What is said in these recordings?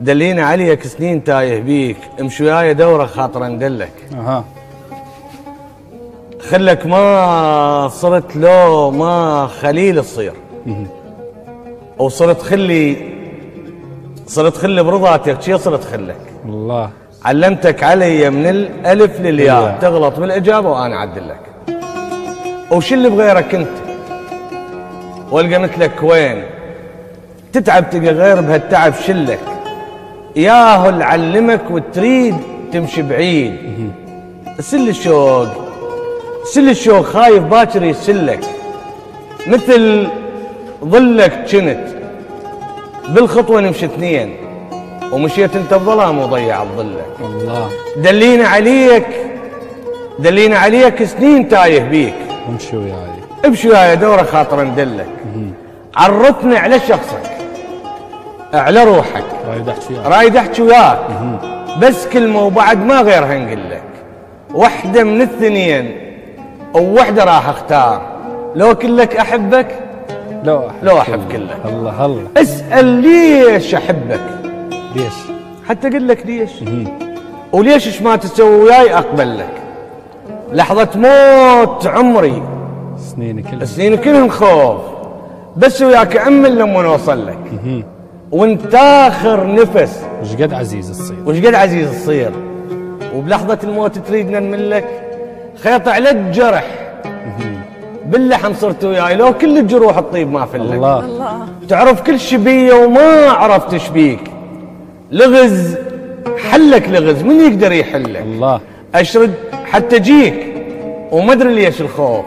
دلينا عليك سنين تايه بيك امشي وياي دورة خاطر ندلك أها. خلك ما صرت لو ما خليل تصير. أو صرت خلي صرت خلي برضاتك شي صرت خلك. الله. علمتك علي من الألف للياء. تغلط بالإجابة وأنا أعدل لك. وش اللي بغيرك أنت. وألقى مثلك وين؟ تتعب تلقى غير بهالتعب شلك. ياهو اللي علمك وتريد تمشي بعيد. سل الشوق. سل الشوق خايف باكر يسلك. مثل ظلك جنت. بالخطوة نمشي اثنين. ومشيت انت بظلام وضيع ظلك الله. دلينا عليك. دلينا عليك سنين تايه بيك. امشي وياي. امشي وياي دورة خاطر ندلك عرفني على شخصك. على روحك. رايد أحكي وياك. رايد أحكي وياك. بس كلمة وبعد ما غيرها نقول لك. واحدة من الاثنين ووحده راح أختار. لو كلك أحبك؟ لو احب لو أحب كله. الله الله. اسأل ليش أحبك؟ ليش؟ حتى أقول لك ليش. وليش إيش ما تسوي وياي أقبل لك. لحظة موت عمري. سنيني كلها سنين كلهم خوف. بس وياك امل لما نوصل لك. وانت آخر نفس. وش قد عزيز تصير وش قد عزيز تصير وبلحظة الموت تريدنا نملك خيط على الجرح. باللحم صرت وياي لو كل الجروح الطيب ما فلك الله. الله. تعرف كل شبية وما عرفت شبيك لغز حلك لغز من يقدر يحلك؟ الله. أشرد حتى جيك وما أدري ليش الخوف.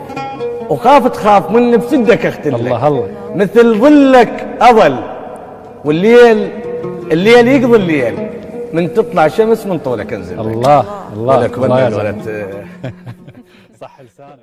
وخاف تخاف مني بسدك أختلك. الله الله. مثل ظلك اظل والليل الليل يقضي الليل. من تطلع شمس من طولك انزل. الله الله ولك الله لسانك صح لسانك.